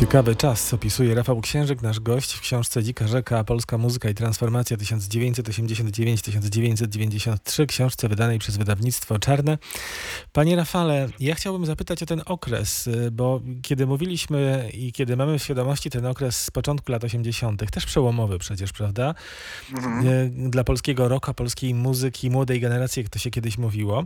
Ciekawy czas opisuje Rafał Księżyk, nasz gość w książce Dzika Rzeka, Polska Muzyka i Transformacja 1989-1993, książce wydanej przez wydawnictwo Czarne. Panie Rafale, ja chciałbym zapytać o ten okres, bo kiedy mówiliśmy i kiedy mamy w świadomości ten okres z początku lat 80., też przełomowy przecież, prawda? Mhm. Dla polskiego rocka, polskiej muzyki, młodej generacji, jak to się kiedyś mówiło,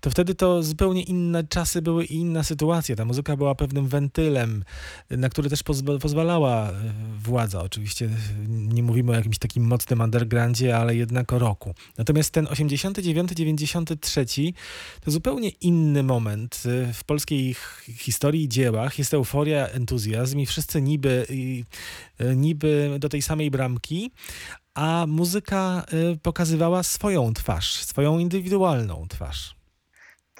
to wtedy to zupełnie inne czasy były i inna sytuacja. Ta muzyka była pewnym wentylem, na który też pozwalała e, władza. Oczywiście nie mówimy o jakimś takim mocnym undergroundzie, ale jednak o roku. Natomiast ten 89-93 to zupełnie inny moment e, w polskiej historii i dziełach. Jest euforia, entuzjazm i wszyscy niby, e, niby do tej samej bramki, a muzyka pokazywała swoją twarz, swoją indywidualną twarz.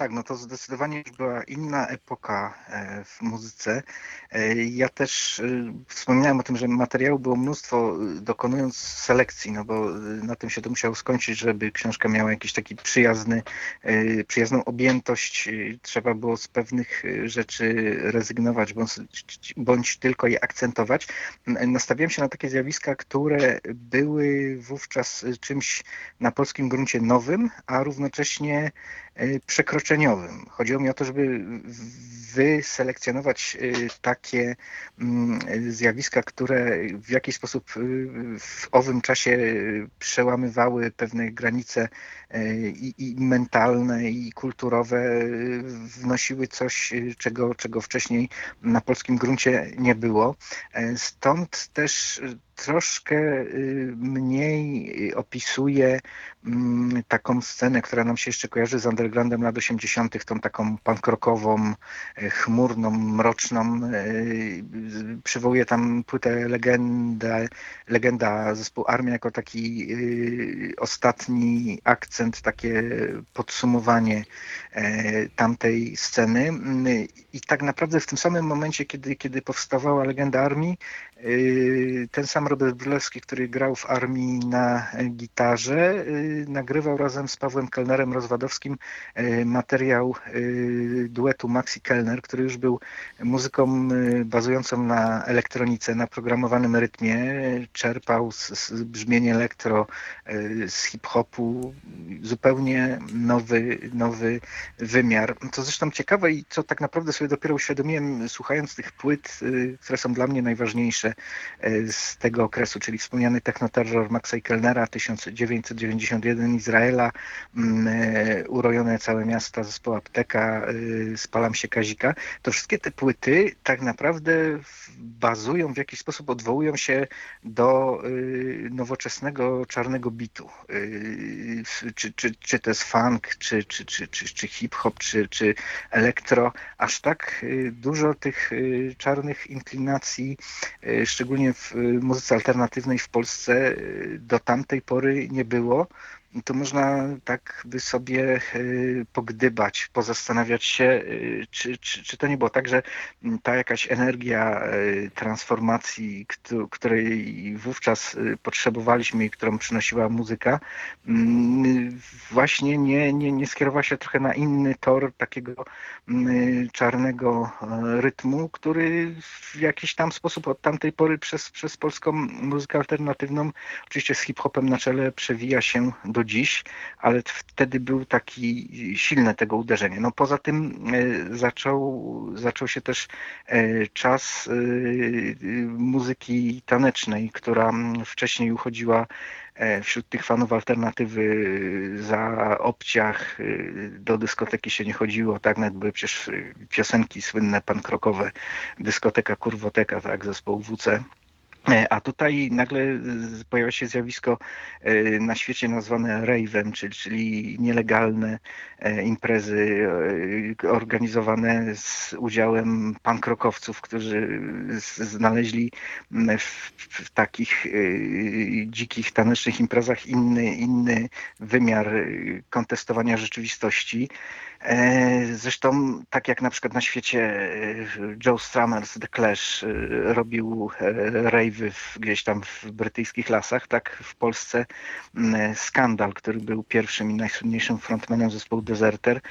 Tak, no to zdecydowanie już była inna epoka e, w muzyce. E, ja też e, wspominałem o tym, że materiału było mnóstwo, dokonując selekcji, no bo na tym się to musiało skończyć, żeby książka miała jakiś taki przyjazny, przyjazną objętość. Trzeba było z pewnych rzeczy rezygnować, bądź, bądź tylko je akcentować. Nastawiałem się na takie zjawiska, które były wówczas czymś na polskim gruncie nowym, a równocześnie przekroczeniowym. Chodziło mi o to, żeby wyselekcjonować y, takie mm, zjawiska, które w jakiś sposób y, w owym czasie przełamywały pewne granice i, i mentalne, i kulturowe, wnosiły coś, czego, czego wcześniej na polskim gruncie nie było. Stąd też troszkę mniej opisuje mm, taką scenę, która nam się jeszcze kojarzy z undergroundem lat 80., tą taką pankrokową, chmurną, mroczną. Przywołuje tam płytę legendę, legenda zespół Armia jako taki ostatni akcent, takie podsumowanie e, tamtej sceny. I tak naprawdę w tym samym momencie, kiedy, kiedy powstawała legenda Armii, ten sam Robert Brylewski, który grał w armii na gitarze, nagrywał razem z Pawłem Kellnerem Rozwadowskim materiał duetu Maxi Kellner, który już był muzyką y, bazującą na elektronice, na programowanym rytmie, czerpał z, z brzmienia elektro, y, z hip-hopu, zupełnie nowy, nowy wymiar. To zresztą ciekawe i co tak naprawdę sobie dopiero uświadomiłem, słuchając tych płyt, y, które są dla mnie najważniejsze z tego okresu, czyli wspomniany technoterror Maxa Kellnera 1991 Izraela, mm, urojone całe miasta, zespołu Apteka, Spalam się Kazika, to wszystkie te płyty tak naprawdę bazują, w jakiś sposób odwołują się do y, nowoczesnego czarnego bitu. Czy, czy, czy to jest funk, czy, czy, czy, czy, czy hip-hop, czy, czy elektro. Aż tak dużo tych czarnych inklinacji, szczególnie w muzyce alternatywnej w Polsce do tamtej pory nie było to można tak by sobie e, pogdybać, pozastanawiać się, e, czy, czy, czy to nie było tak, że ta jakaś energia e, transformacji, której wówczas potrzebowaliśmy i którą przynosiła muzyka, właśnie nie, nie, nie skierowała się trochę na inny tor takiego czarnego rytmu, który w jakiś tam sposób od tamtej pory przez, przez polską muzykę alternatywną, oczywiście z hip-hopem na czele, przewija się do do dziś, ale wtedy był taki silne tego uderzenie. No poza tym e, zaczął, zaczął się też e, czas e, muzyki tanecznej, która wcześniej uchodziła wśród tych fanów alternatywy za obciach do dyskoteki się nie chodziło, tak? Nawet były przecież piosenki słynne pankrokowe, dyskoteka Kurwoteka, tak, zespołu WC a tutaj nagle pojawia się zjawisko e, na świecie nazwane rave'em, czyli, czyli nielegalne e, imprezy organizowane z udziałem pankrokowców, którzy znaleźli w, w takich dzikich, tanecznych imprezach inny, inny wymiar kontestowania rzeczywistości. E, Zresztą tak jak na przykład na świecie e, Joe Strummer z The Clash e, robił rejwy gdzieś tam w brytyjskich lasach, tak w Polsce Skandal, który był pierwszym i najsłynniejszym frontmanem zespołu Deserter,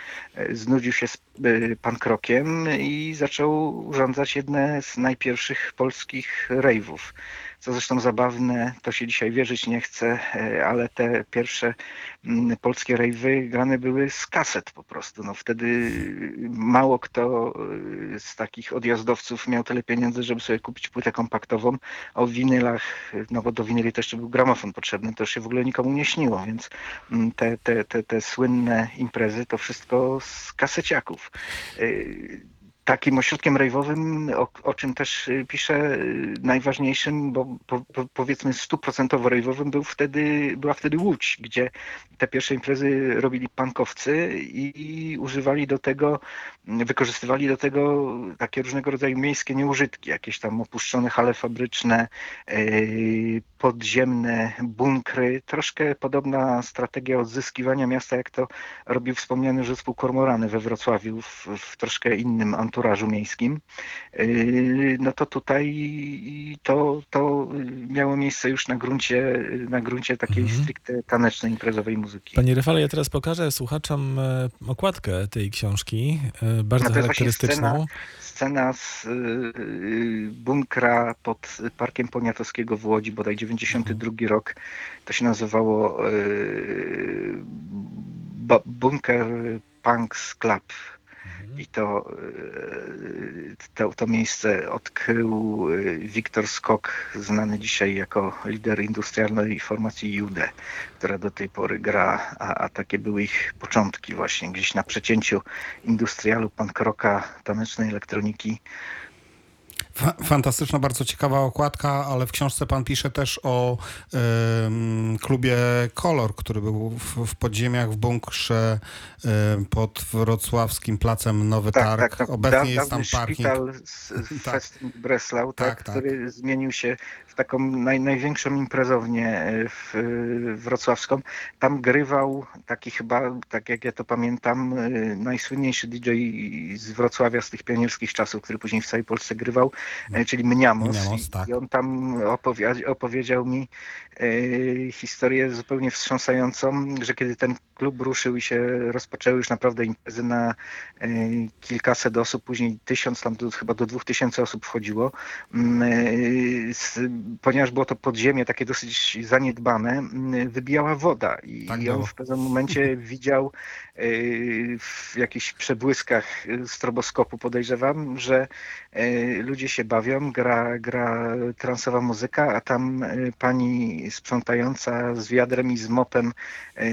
znudził się z e, pankrokiem i zaczął urządzać jedne z najpierwszych polskich rejwów. Co zresztą zabawne, to się dzisiaj wierzyć nie chce, e, ale te pierwsze mm, polskie rejwy grane były z kaset po prostu. No wtedy mało kto e, z takich odjazdowców miał tyle pieniędzy, żeby sobie kupić płytę kompaktową, o winylach, no bo do winyli też był gramofon potrzebny, to się w ogóle nikomu nie śniło, więc mm, te, te, te, te słynne imprezy to wszystko z kaseciaków. Takim ośrodkiem rejwowym, o, o czym też y, piszę, y, najważniejszym, bo po, po, powiedzmy stuprocentowo rejwowym był wtedy, była wtedy Łódź, gdzie te pierwsze imprezy robili pankowcy i używali do tego, wykorzystywali do tego takie różnego rodzaju miejskie nieużytki, jakieś tam opuszczone hale fabryczne, yy, podziemne bunkry. Troszkę podobna strategia odzyskiwania miasta, jak to robił wspomniany zespół Kormorany we Wrocławiu w, w troszkę innym anturażu miejskim. Yy, No to tutaj to, to miało miejsce już na gruncie, na gruncie takiej Mhm. stricte tanecznej, imprezowej muzyki. Panie Rafale, ja teraz pokażę słuchaczom e, okładkę tej książki, e, bardzo No charakterystyczną. Scena z y, bunkra pod Parkiem Poniatowskiego w Łodzi, bodaj 92 rok. To się nazywało ba- Bunker Punks Club. I to, y, to, to miejsce odkrył y, Wiktor Skok, znany dzisiaj jako lider industrialnej formacji Jude, która do tej pory gra, a, a takie były ich początki właśnie, gdzieś na przecięciu industrialu, punk rocka, tanecznej elektroniki. Fa- Fantastyczna, bardzo ciekawa okładka, ale w książce pan pisze też o klubie Kolor, który był w, w podziemiach w bunkrze pod wrocławskim placem Nowy Targ. Obecnie Da- jest tam parking. szpital z, z Tak. Breslau, tak, Tak, tak. który zmienił się w taką naj, największą imprezownię w, e, wrocławską. Tam grywał taki chyba, tak jak ja to pamiętam, e, najsłynniejszy DJ z Wrocławia z tych pionierskich czasów, który później w całej Polsce grywał, czyli Mniamos. Mniamos, I, tak. I on tam opowi- opowiedział mi e, historię zupełnie wstrząsającą, że kiedy ten klub ruszył i się rozpoczęły już naprawdę imprezy na e, kilkaset osób, później tysiąc, tam do, chyba do dwóch tysięcy osób wchodziło. Mm, e, Ponieważ było to podziemie takie dosyć zaniedbane, mm, wybijała woda i, Tak i on w pewnym momencie widział e, w jakichś przebłyskach stroboskopu podejrzewam, że ludzie się bawią, gra, gra transowa muzyka, a tam pani sprzątająca z wiadrem i z mopem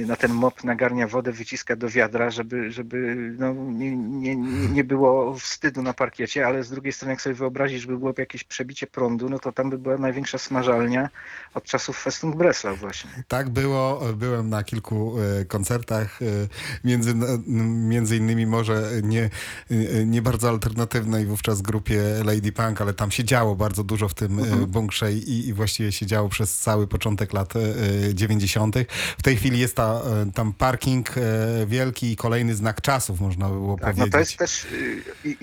na ten mop nagarnia wodę, wyciska do wiadra, żeby, żeby no, nie, nie, nie było wstydu na parkiecie, ale z drugiej strony jak sobie wyobrazić, żeby było jakieś przebicie prądu, no to tam by była największa smażalnia od czasów Festung Breslau właśnie. Tak było, byłem na kilku e, koncertach, e, między, między innymi może nie, e, nie bardzo alternatywnej wówczas grupie Lady Punk, ale tam się działo bardzo dużo w tym e, bunkrze i, i właściwie się działo przez cały początek lat e, 90. W tej chwili jest ta, e, tam parking e, wielki i kolejny znak czasów, można by było Tak, no powiedzieć. to jest też,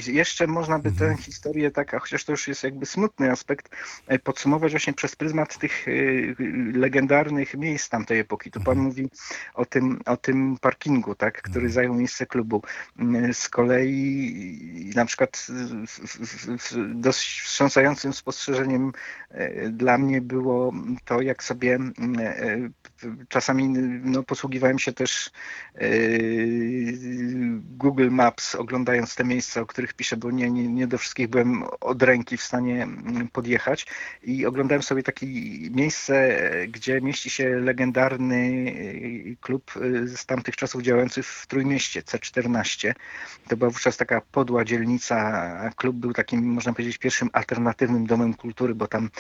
y, jeszcze można by tę historię tak, a chociaż to już jest jakby smutny aspekt, e, podsumować właśnie przez pryzmat tych y, legendarnych miejsc tamtej epoki. Tu pan mówi o tym, o tym parkingu, tak, który zajął miejsce klubu. Mm, Z kolei na przykład dość wstrząsającym spostrzeżeniem e, dla mnie było to, jak sobie mm, czasami no, posługiwałem się też e, Google Maps, oglądając te miejsca, o których piszę, bo nie, nie, nie do wszystkich byłem od ręki w stanie mm, podjechać i oglądałem sobie takie miejsce, gdzie mieści się legendarny e, klub e, z tamtych czasów działający w Trójmieście, C14. To była wówczas taka podła dzielnica, klub był takim, można powiedzieć, pierwszym alternatywnym domem kultury, bo tam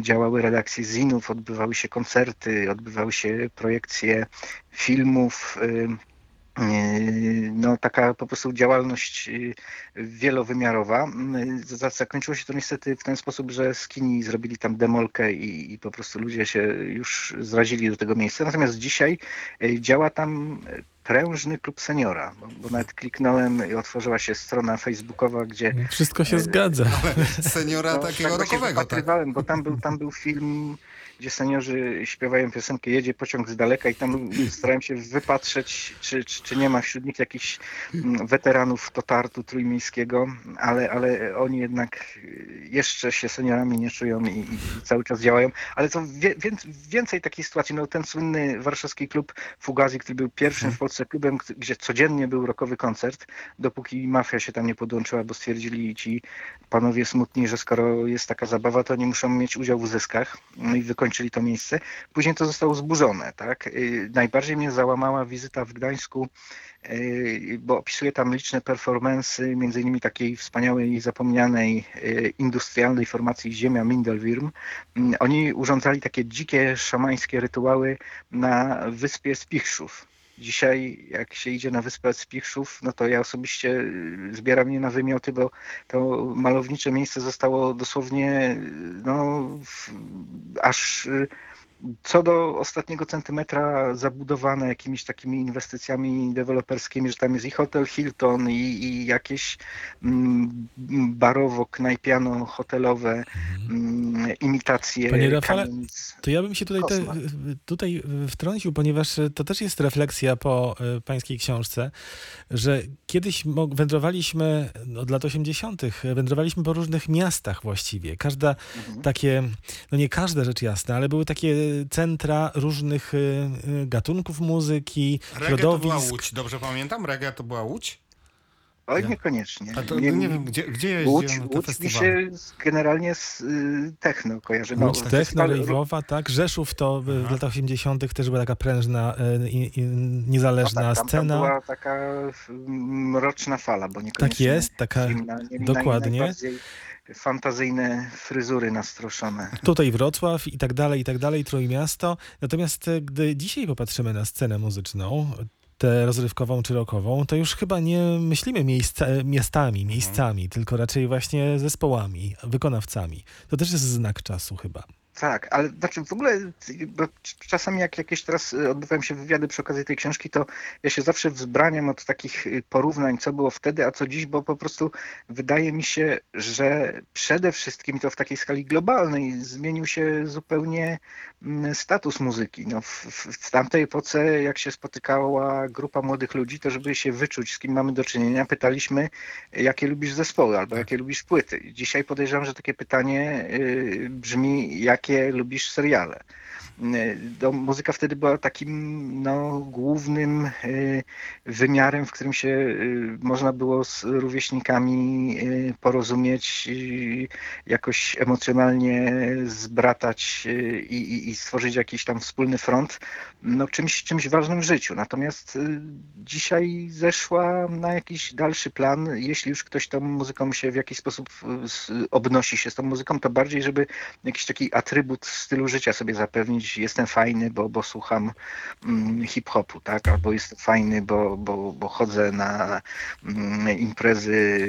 działały redakcje zinów, odbywały się koncerty, odbywały się projekcje filmów. y, y, No, taka po prostu działalność y, wielowymiarowa. Za- Zakończyło się to niestety w ten sposób, że skini zrobili tam demolkę i, i po prostu ludzie się już zrazili do tego miejsca. Natomiast dzisiaj działa tam prężny klub seniora, bo, bo nawet kliknąłem i otworzyła się strona facebookowa, gdzie Wszystko się E, zgadza. Seniora no, takiego tak właśnie rockowego, tak? bo tam był, tam był film, gdzie seniorzy śpiewają piosenkę Jedzie pociąg z daleka i tam starałem się wypatrzeć, czy, czy, czy nie ma wśród nich jakichś mm, weteranów Totartu trójmiejskiego, ale, ale oni jednak jeszcze się seniorami nie czują i, i cały czas działają. Ale to wie, wię, więcej takich sytuacji. No, ten słynny warszawski klub Fugazi, który był pierwszym w Polsce klubem, k- gdzie codziennie był rokowy koncert, dopóki mafia się tam nie podłączyła, bo stwierdzili ci panowie smutni, że skoro jest taka zabawa, to nie muszą mieć udziału w zyskach. No i wykończyli to miejsce. Później to zostało zburzone. Tak? Y, Najbardziej mnie załamała wizyta w Gdańsku, y, bo opisuję tam liczne performensy, między innymi takiej wspaniałej zapomnianej y, industrialnej formacji Ziemia Mindelwirm. Mm, Oni urządzali takie dzikie, szamańskie rytuały na wyspie Spichrzów. Dzisiaj, jak się idzie na wyspę Spichrzów, no to ja osobiście y, zbieram je na wymioty, bo to malownicze miejsce zostało dosłownie y, no, aż y, co do ostatniego centymetra zabudowane jakimiś takimi inwestycjami deweloperskimi, że tam jest i hotel Hilton, i, i jakieś mm, barowo-knajpiano-hotelowe mm, imitacje Panie Rafale, kamienic. To ja bym się tutaj, te, tutaj wtrącił, ponieważ to też jest refleksja po e, pańskiej książce, że kiedyś wędrowaliśmy od lat 80., wędrowaliśmy po różnych miastach właściwie. Każda Mhm. takie, no nie każde rzecz jasna, ale były takie centra różnych e, e, gatunków muzyki, Reggae to była środowisk. Łódź, dobrze pamiętam? Reggae to była Łódź? Oj, Ja. niekoniecznie. A to nie, wiem, gdzie, gdzie Łódź, jeździłem na te Łódź mi się generalnie z y, techno kojarzy. No, Łódź Techno, festiwal- Rejwowa, tak. Rzeszów to w- w Aha. latach 80. też była taka prężna, i, i, niezależna no tak, tam, scena. Tam była taka mm, mroczna fala, bo niekoniecznie Tak jest, taka zimna, nie- dokładnie. Najbardziej fantazyjne fryzury nastroszone. Tutaj Wrocław i tak dalej, i tak dalej, Trójmiasto. Natomiast e, gdy dzisiaj popatrzymy na scenę muzyczną, tę rozrywkową czy rockową, to już chyba nie myślimy miejsca, e, miastami, miejscami, tylko raczej właśnie zespołami, wykonawcami. To też jest znak czasu chyba. Tak, ale znaczy w ogóle, czasami jak jakieś teraz y, odbywają się wywiady przy okazji tej książki, to ja się zawsze wzbraniam od takich y, porównań, co było wtedy, a co dziś, bo po prostu wydaje mi się, że przede wszystkim to w takiej skali globalnej zmienił się zupełnie mm, status muzyki. No, w, w, w tamtej epoce, jak się spotykała grupa młodych ludzi, to żeby się wyczuć, z kim mamy do czynienia, pytaliśmy, jakie lubisz zespoły albo jakie lubisz płyty. Dzisiaj podejrzewam, że takie pytanie y, brzmi, jakie lubisz seriale. Y, To muzyka wtedy była takim no, głównym y, wymiarem, w którym się y, można było z rówieśnikami porozumieć, jakoś emocjonalnie zbratać i, i, i stworzyć jakiś tam wspólny front, no, czymś, czymś ważnym w życiu. Natomiast dzisiaj zeszła na jakiś dalszy plan. Jeśli już ktoś tą muzyką się w jakiś sposób obnosi się z tą muzyką, to bardziej, żeby jakiś taki atrybut stylu życia sobie zapewnić. Jestem fajny, bo, bo słucham mm, hip-hopu, tak? Albo jestem fajny, bo, bo, bo chodzę na mm, imprezy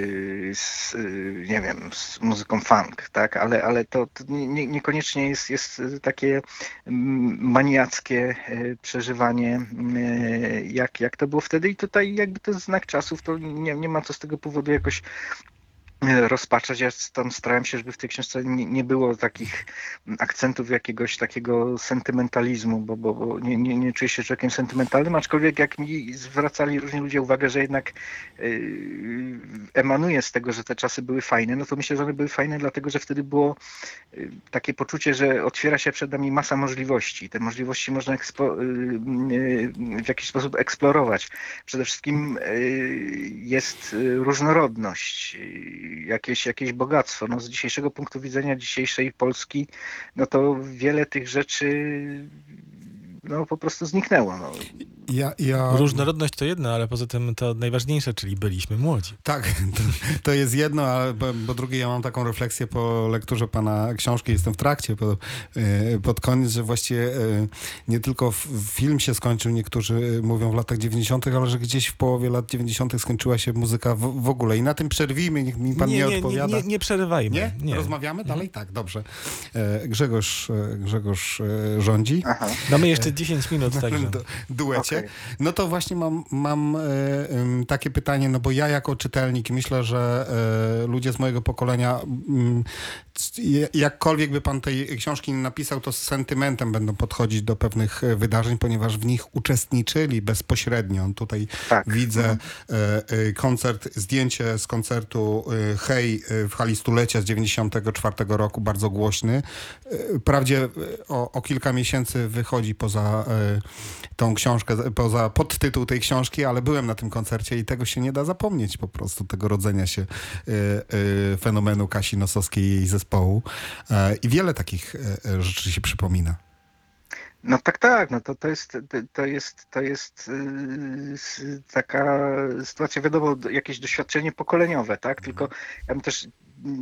z, y, nie wiem, z muzyką funk, tak? Ale, ale to, to nie, nie- niekoniecznie jest, jest takie mm, maniackie e, przeżywanie, e, jak, jak to było wtedy. I tutaj jakby to jest znak czasów, to nie, nie ma co z tego powodu jakoś rozpaczać. Ja tam starałem się, żeby w tej książce nie, nie było takich akcentów jakiegoś takiego sentymentalizmu, bo, bo, bo nie, nie, nie czuję się człowiekiem sentymentalnym, aczkolwiek jak mi zwracali różni ludzie uwagę, że jednak yy, emanuje z tego, że te czasy były fajne, no to myślę, że one były fajne dlatego, że wtedy było yy, takie poczucie, że otwiera się przed nami masa możliwości. Te możliwości można ekspo, yy, yy, w jakiś sposób eksplorować. Przede wszystkim yy, jest yy, różnorodność, jakieś, jakieś bogactwo. No, z dzisiejszego punktu widzenia dzisiejszej Polski, no to wiele tych rzeczy no, po prostu zniknęło. No. Ja, ja... Różnorodność to jedno, ale poza tym to najważniejsze, czyli byliśmy młodzi. Tak, to, to jest jedno, ale po, po drugie ja mam taką refleksję po lekturze pana książki, jestem w trakcie po, e, pod koniec, że właściwie e, nie tylko film się skończył, niektórzy mówią w latach 90., ale że gdzieś w połowie lat 90. skończyła się muzyka w, w ogóle. I na tym przerwijmy, niech mi pan nie, nie, nie, odpowiada. nie, nie przerywajmy. Nie? Nie? Rozmawiamy dalej? Tak, dobrze. E, Grzegorz, e, Grzegorz e, rządzi. Aha. Mamy jeszcze 10 minut, także. Du- duecie. Okej. No to właśnie mam, mam e, takie pytanie, no bo ja jako czytelnik myślę, że e, ludzie z mojego pokolenia, mm, jakkolwiek by pan tej książki nie napisał, to z sentymentem będą podchodzić do pewnych e, wydarzeń, ponieważ w nich uczestniczyli bezpośrednio. Tutaj Tak. widzę e, e, koncert, zdjęcie z koncertu e, Hej w hali stulecia z 94 roku, bardzo głośny. E, Wprawdzie e, o, o kilka miesięcy wychodzi poza e, tą książkę, poza podtytuł tej książki, ale byłem na tym koncercie i tego się nie da zapomnieć po prostu, tego rodzenia się e, e, fenomenu Kasi Nosowskiej i jej zespołu. I wiele takich rzeczy się przypomina. No tak, tak, no to, to jest, to- jest, to jest taka sytuacja, wiadomo, jakieś doświadczenie pokoleniowe, tak, tylko ja bym też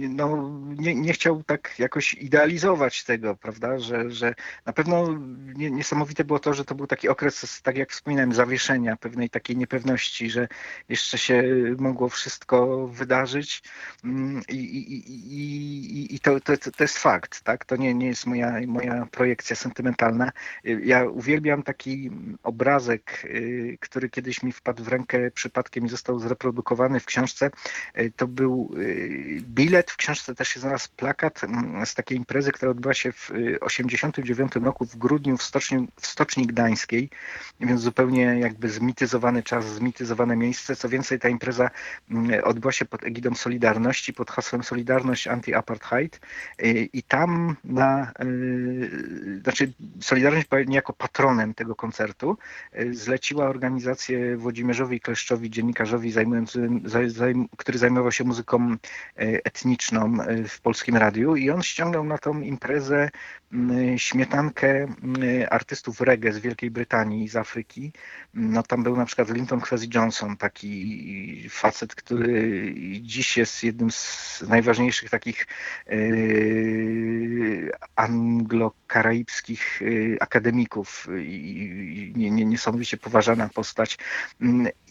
no, nie, nie chciał tak jakoś idealizować tego, prawda, że, że na pewno nie, niesamowite było to, że to był taki okres, tak jak wspominałem, zawieszenia, pewnej takiej niepewności, że jeszcze się mogło wszystko wydarzyć Mm, i, i, i, i, to, to, to jest fakt, tak, to nie, nie jest moja, moja projekcja sentymentalna. Ja uwielbiam taki obrazek, y, który kiedyś mi wpadł w rękę przypadkiem i został zreprodukowany w książce. Y, To był y, bilet, w książce też się znalazł plakat mm, z takiej imprezy, która odbyła się w 1989 roku w grudniu w Stoczni, w Stoczni Gdańskiej, więc zupełnie jakby zmityzowany czas, zmityzowane miejsce. Co więcej, ta impreza mm, odbyła się pod egidą Solidarności, pod hasłem Solidarność Anti-Apartheid. Y, i tam na, y, znaczy Solidarność niejako patronem tego koncertu, y, zleciła organizację Włodzimierzowi Kleszczowi, dziennikarzowi zajmującym, zaj, zajm, który zajmował się muzyką y, etniczną y, w Polskim Radiu i on ściągnął na tą imprezę y, śmietankę y, artystów reggae z Wielkiej Brytanii i z Afryki. No tam był na przykład Linton Kwesi Johnson, taki facet, który dziś jest jednym z najważniejszych takich yy, anglo-karaibskich akademików i i nie- nie- niesamowicie poważana postać.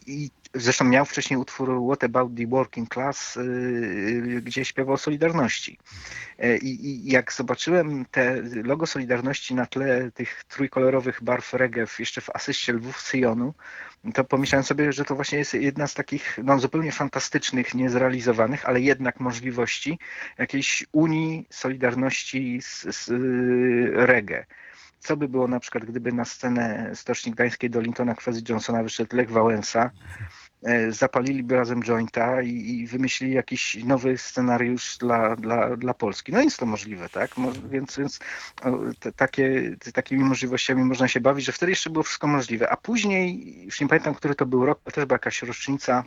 I zresztą miał wcześniej utwór What About the Working Class, yy, gdzie śpiewał o Solidarności. E, I, I jak zobaczyłem te logo Solidarności na tle tych trójkolorowych barw reggae w- jeszcze w asyście lwów Syjonu, to pomyślałem sobie, że to właśnie jest jedna z takich no, zupełnie fantastycznych, niezrealizowanych, ale jednak możliwości jakiejś unii, solidarności z, z y, reggae. Co by było na przykład, gdyby na scenę Stoczni Gdańskiej do Lintona Kwesi Johnsona wyszedł Lech Wałęsa, e, zapaliliby razem jointa i, i wymyślili jakiś nowy scenariusz dla, dla, dla Polski. No jest to możliwe, tak? Mo- Więc, więc o, te, takie, te, takimi możliwościami można się bawić, że wtedy jeszcze było wszystko możliwe. A później, już nie pamiętam, który to był rok, też była jakaś rocznica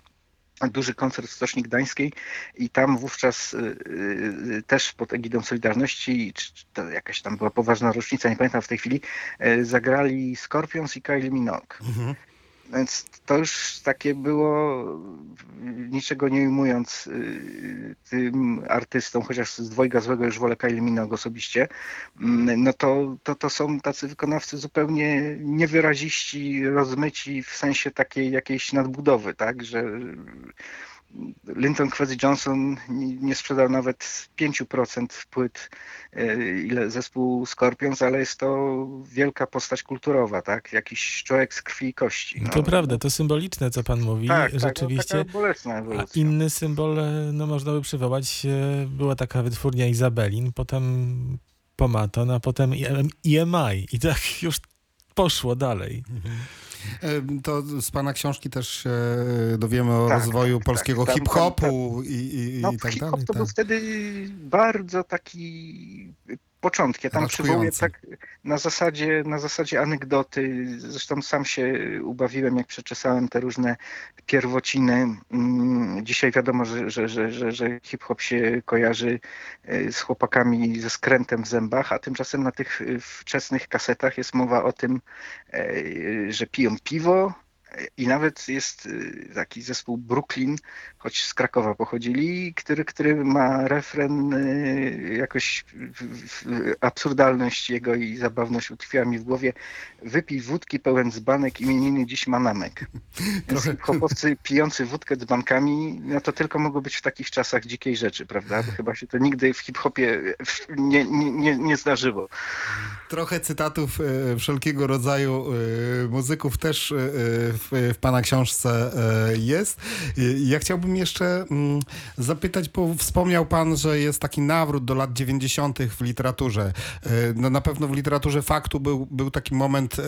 duży koncert w Stoczni Gdańskiej i tam wówczas y, y, też pod egidą Solidarności, czy, to jakaś tam była poważna rocznica, nie pamiętam w tej chwili, y, zagrali Scorpions i Kylie Minogue. Więc to już takie było, niczego nie ujmując y, tym artystom, chociaż z dwojga złego już wolę Kylie Minogue osobiście, mm, no to, to, to są tacy wykonawcy zupełnie niewyraziści, rozmyci w sensie takiej jakiejś nadbudowy, tak, że Linton Kwesi Johnson nie sprzedał nawet 5% płyt, y, ile zespół Scorpions, ale jest to wielka postać kulturowa, tak? Jakiś człowiek z krwi i kości. No to prawda, to symboliczne, co pan mówi, tak, rzeczywiście. Tak, no, bolesna A ewolucja. inny symbol, e, no można by przywołać, e, była taka wytwórnia Izabelin, potem Pomaton, a potem EMI i tak już poszło dalej. E, To z pana książki też się dowiemy o Tak, rozwoju tak, polskiego tak. Tam- hip-hopu i, i, No, i tak hip-hop dalej. to tak. był wtedy bardzo taki początki. Ja tam przywołuję tak na zasadzie, na zasadzie anegdoty. Zresztą sam się ubawiłem, jak przeczesałem te różne pierwociny. Mm, Dzisiaj wiadomo, że, że, że, że, że hip-hop się kojarzy e, z chłopakami ze skrętem w zębach, a tymczasem na tych e, wczesnych kasetach jest mowa o tym, e, że piją piwo, I nawet jest y, taki zespół Brooklyn, choć z Krakowa pochodzili, który, który ma refren y, jakoś absurdalność jego i zabawność utkwiła mi w głowie. Wypij wódki pełen dzbanek, imieniny dziś manamek. Więc Trochę- hip-hopowcy pijący wódkę dzbankami, no to tylko mogło być w takich czasach dzikiej rzeczy, prawda? Bo chyba się to nigdy w hip-hopie nie, nie, nie, nie zdarzyło. Trochę cytatów e, wszelkiego rodzaju muzyków też w, w pana książce e, jest. Ja chciałbym jeszcze mm, zapytać, bo wspomniał pan, że jest taki nawrót do lat 90. w literaturze. E, No na pewno w literaturze faktu był, był taki moment e,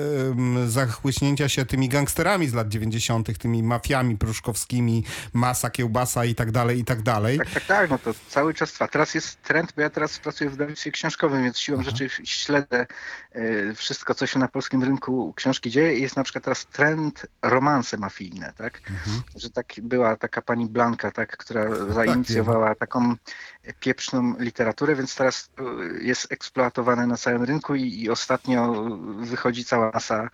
zachłyśnięcia się tymi gangsterami z lat 90., tymi mafiami pruszkowskimi, masa, kiełbasa i tak dalej, i tak dalej. Tak, tak, tak, no to cały czas trwa. Teraz jest trend, bo ja teraz pracuję w wydawnictwie książkowym, więc siłą rzeczy śledzę wszystko, co się na polskim rynku książki dzieje jest na przykład teraz trend romanse mafijne, tak? Że tak była taka pani Blanka, tak, która zainicjowała taką pieprzną literaturę, więc teraz e, jest eksploatowane na całym rynku i, i ostatnio wychodzi cała masa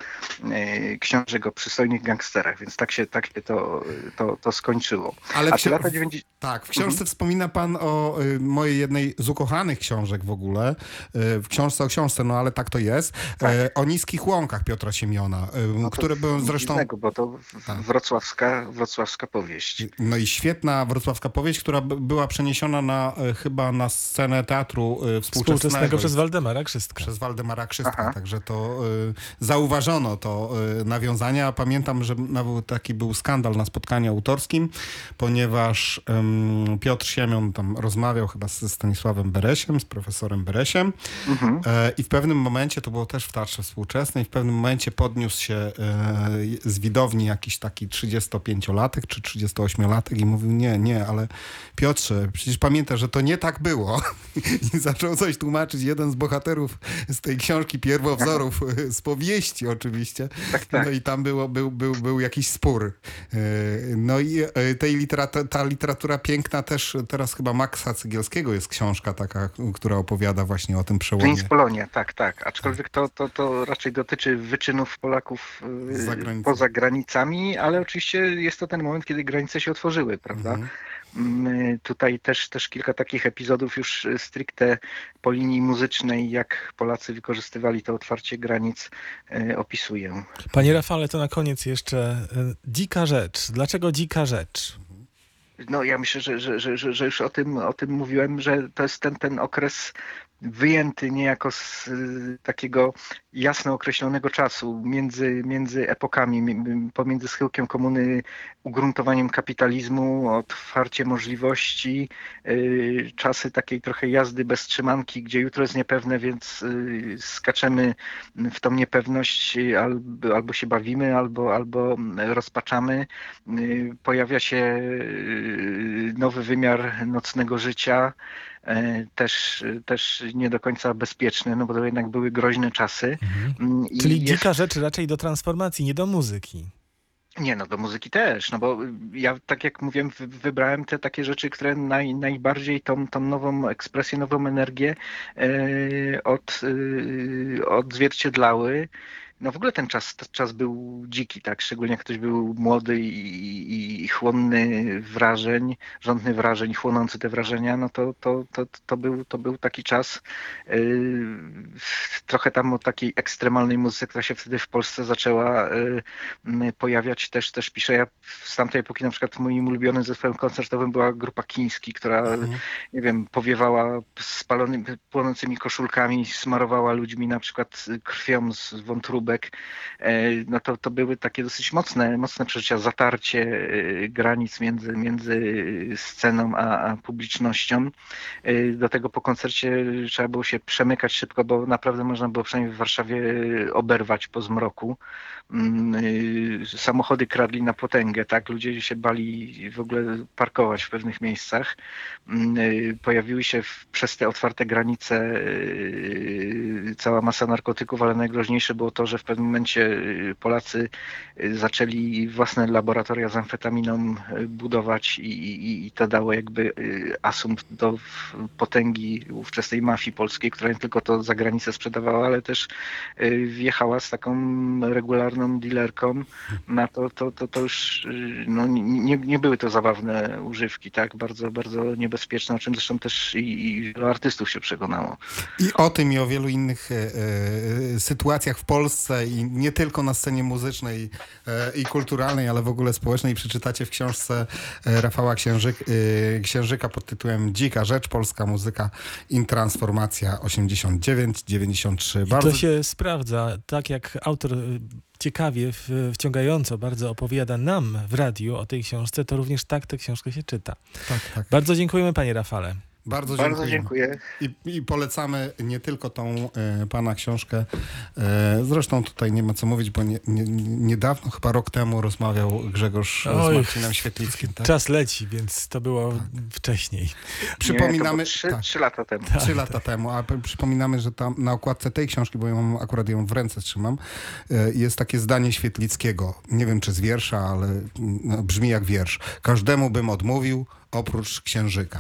e, książek o przystojnych gangsterach, więc tak się, tak się to, to, to skończyło. Ale A ksi- lata 90... Tak, w książce wspomina pan o y, mojej jednej z ukochanych książek w ogóle. Y, w książce o książce, no ale tak to jest. Tak. Y, o niskich łąkach Piotra Siemiona, y, No które były zresztą... Dziwnego, bo to Tak. wrocławska, wrocławska powieść. No i świetna wrocławska powieść, która by- była przeniesiona na, y, chyba na scenę teatru y, współczesnego. Współczesnego przez Waldemara Krzystka. przez Waldemara Krzystka, Aha. także to y, zauważono to y, nawiązanie, a pamiętam, że nawet taki był skandal na spotkaniu autorskim, ponieważ ym, Piotr Siemion tam rozmawiał chyba ze Stanisławem Beresiem, z profesorem Beresiem Mhm. e, i w pewnym momencie, to było też w Teatrze Współczesnej, w pewnym momencie podniósł się e, z widowni jakiś taki 35-latek czy 38-latek i mówił, nie, nie, ale Piotrze, przecież pamiętasz, że to nie tak było. I zaczął coś tłumaczyć jeden z bohaterów z tej książki pierwowzorów, e, z powieści oczywiście. Tak, tak. No i tam było, był, był, był jakiś spór. E, No i e, tej literata, ta literatura piękna też, teraz chyba Maxa Cygielskiego jest książka taka, która opowiada właśnie o tym przełomie. Prince Polonia, tak, tak. Aczkolwiek to, to, to raczej dotyczy wyczynów Polaków y, Za granicą. Granicami, ale oczywiście jest to ten moment, kiedy granice się otworzyły, prawda? Mhm. Mm, Tutaj też, też kilka takich epizodów już y, stricte po linii muzycznej, jak Polacy wykorzystywali to otwarcie granic, y, opisuję. Panie Rafale, to na koniec jeszcze y, dzika rzecz. Dlaczego dzika rzecz? No ja myślę, że, że, że, że, że już o tym, o tym mówiłem, że to jest ten, ten okres wyjęty niejako z y, takiego jasno określonego czasu między, między epokami, mi- pomiędzy schyłkiem komuny, ugruntowaniem kapitalizmu, otwarcie możliwości, y, czasy takiej trochę jazdy bez trzymanki, gdzie jutro jest niepewne, więc y, skaczemy w tą niepewność, albo, albo się bawimy, albo, albo rozpaczamy. Y, Pojawia się nowy wymiar nocnego życia, e, też, też nie do końca bezpieczny, no bo to jednak były groźne czasy. Mm, i Czyli jest- dzika rzecz raczej do transformacji, nie do muzyki. Nie, no do muzyki też, no bo ja tak jak mówiłem, wy- wybrałem te takie rzeczy, które naj, najbardziej tą, tą nową ekspresję, nową energię e, od, e, odzwierciedlały. No w ogóle ten czas, ten czas był dziki, tak, szczególnie jak ktoś był młody i, i, chłonny wrażeń, żądny wrażeń, chłonący te wrażenia, no to, to, to, to, był, to był taki czas e, trochę tam o takiej ekstremalnej muzyce, która się wtedy w Polsce zaczęła m, pojawiać też, też piszę. Ja z tamtej epoki na przykład moim ulubionym zespołem koncertowym była grupa Kiński, która, Mhm. nie wiem, powiewała spalonymi, płonącymi koszulkami, smarowała ludźmi na przykład krwią z wątróbek. E, No to, to były takie dosyć mocne, mocne przeżycia, zatarcie e, granic między, między sceną a, a publicznością. E, Do tego po koncercie trzeba było się przemykać szybko, bo naprawdę można było przynajmniej w Warszawie oberwać po zmroku. Mm, Samochody kradli na potęgę, tak? Ludzie się bali w ogóle parkować w pewnych miejscach. Mm, Pojawiły się przez te otwarte granice cała masa narkotyków, ale najgroźniejsze było to, że w pewnym momencie y, Polacy y, zaczęli własne laboratoria z amfetaminą y, budować i, i, i to dało jakby asumpt do potęgi ówczesnej mafii polskiej, która nie tylko to za granicę sprzedawała, ale też wjechała z taką regularną dealerką na to, to, to, to już no, nie, nie były to zabawne używki, tak? Bardzo, bardzo niebezpieczne, o czym zresztą też i, i wielu artystów się przekonało. I o tym i o wielu innych e, e, sytuacjach w Polsce i nie tylko na scenie muzycznej e, i kulturalnej, ale w ogóle społecznej przeczytacie w książce e, Rafała Księżyk, e, Księżyka pod tytułem Dzika Rzecz, Polska Muzyka i Transformacja 89-93. I Bardzo to się sprawdza, tak jak autor ciekawie, wciągająco bardzo opowiada nam w radiu o tej książce, to również tak tę książkę się czyta. tak, tak. Bardzo dziękujemy panie Rafale. Bardzo, Bardzo dziękujemy. dziękuję. I, I polecamy nie tylko tą e, pana książkę. E, zresztą tutaj nie ma co mówić, bo nie, nie, niedawno, chyba rok temu, rozmawiał Grzegorz Oj, z Marcinem Świetlickim. Tak? Czas leci, więc to było wcześniej. Przypominamy. Nie, to trzy, tak. trzy lata temu. Trzy lata temu, a przypominamy, że tam na okładce tej książki, bo ja mam, akurat ją w ręce trzymam, e, jest takie zdanie Świetlickiego. Nie wiem, czy z wiersza, ale mm, no, brzmi jak wiersz. Każdemu bym odmówił, oprócz księżyka.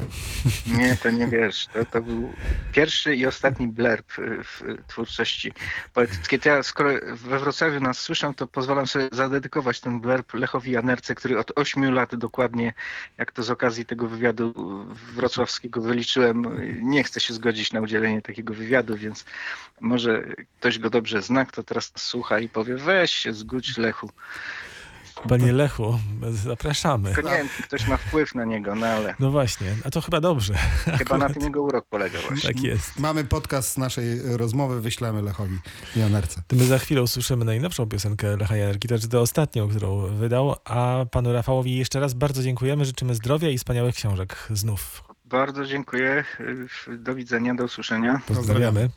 Nie, to nie wiesz. To, to był pierwszy i ostatni blerb w twórczości poetyckiej. Ja, skoro we Wrocławiu nas słyszą, to pozwalam sobie zadedykować ten blerb Lechowi Janerce, który od ośmiu lat dokładnie, jak to z okazji tego wywiadu wrocławskiego wyliczyłem, nie chce się zgodzić na udzielenie takiego wywiadu, więc może ktoś go dobrze zna, kto teraz słucha i powie, weź się zgódź Lechu. Panie Lechu, zapraszamy. Tylko nie wiem, czy ktoś ma wpływ na niego, no ale No właśnie, a to chyba dobrze. chyba na tym jego urok polega właśnie. Tak jest. Mamy podcast z naszej rozmowy, wyślemy Lechowi Janerce. To my za chwilę usłyszymy najnowszą piosenkę Lecha Janerki, to znaczy tę ostatnią, którą wydał, a panu Rafałowi jeszcze raz bardzo dziękujemy, życzymy zdrowia i wspaniałych książek znów. Bardzo dziękuję. Do widzenia, do usłyszenia. Pozdrawiamy.